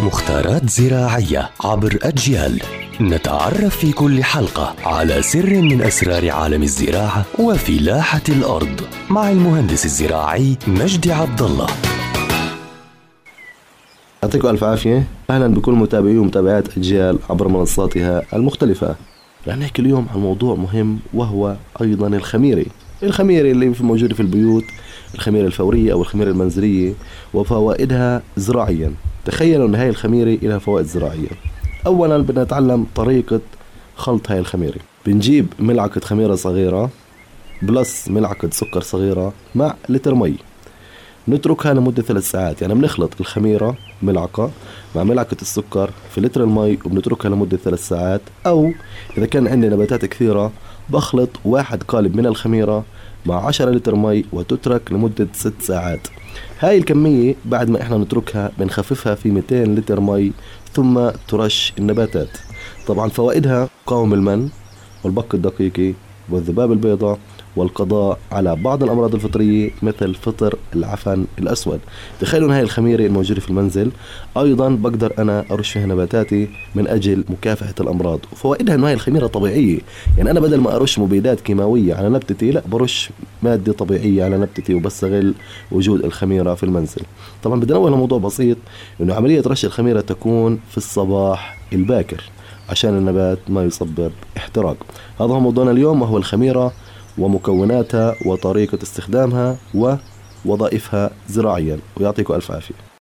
مختارات زراعية عبر أجيال. نتعرف في كل حلقة على سر من أسرار عالم الزراعة وفلاحة الأرض مع المهندس الزراعي مجدي عبد الله. يعطيكم ألف عافية. أهلا بكل متابعي ومتابعات أجيال عبر منصاتها المختلفة. رح نحكي اليوم عن موضوع مهم وهو أيضا الخميرة الخميرة اللي موجودة في البيوت الخميرة الفورية أو الخميرة المنزلية وفوائدها زراعيا. تخيلوا أن هاي الخميرة لها فوائد زراعية. أولا بدنا نتعلم طريقة خلط هاي الخميرة. بنجيب ملعقة خميرة صغيرة plus ملعقة سكر صغيرة مع لتر مي. نتركها لمدة ثلاث ساعات يعني بنخلط الخميرة ملعقة مع ملعقة السكر في لتر المي وبنتركها لمدة ثلاث ساعات. أو إذا كان عندي نباتات كثيرة بخلط واحد قالب من الخميرة مع 10 لتر مي وتترك لمدة ست ساعات. هاي الكمية بعد ما إحنا نتركها بنخففها في 200 لتر مي ثم ترش النباتات. طبعا فوائدها قاوم المن والبق الدقيقي والذباب البيضاء والقضاء على بعض الأمراض الفطرية مثل فطر العفن الأسود. تخيلوا هاي الخميرة الموجودة في المنزل. أيضا بقدر أنا أرش فيها نباتاتي من أجل مكافحة الأمراض. وفوائدها أنه هاي الخميرة طبيعية. يعني أنا بدل ما أرش مبيدات كيماوية على نبتتي لا برش مادة طبيعية على نبتتي وبستغل وجود الخميرة في المنزل. طبعا بدنا نقول موضوع بسيط أنه عملية رش الخميرة تكون في الصباح الباكر عشان النبات ما يسبب احتراق. هذا هو موضوعنا اليوم وهو الخميرة ومكوناتها وطريقة استخدامها ووظائفها زراعيا. ويعطيكم ألف عافية.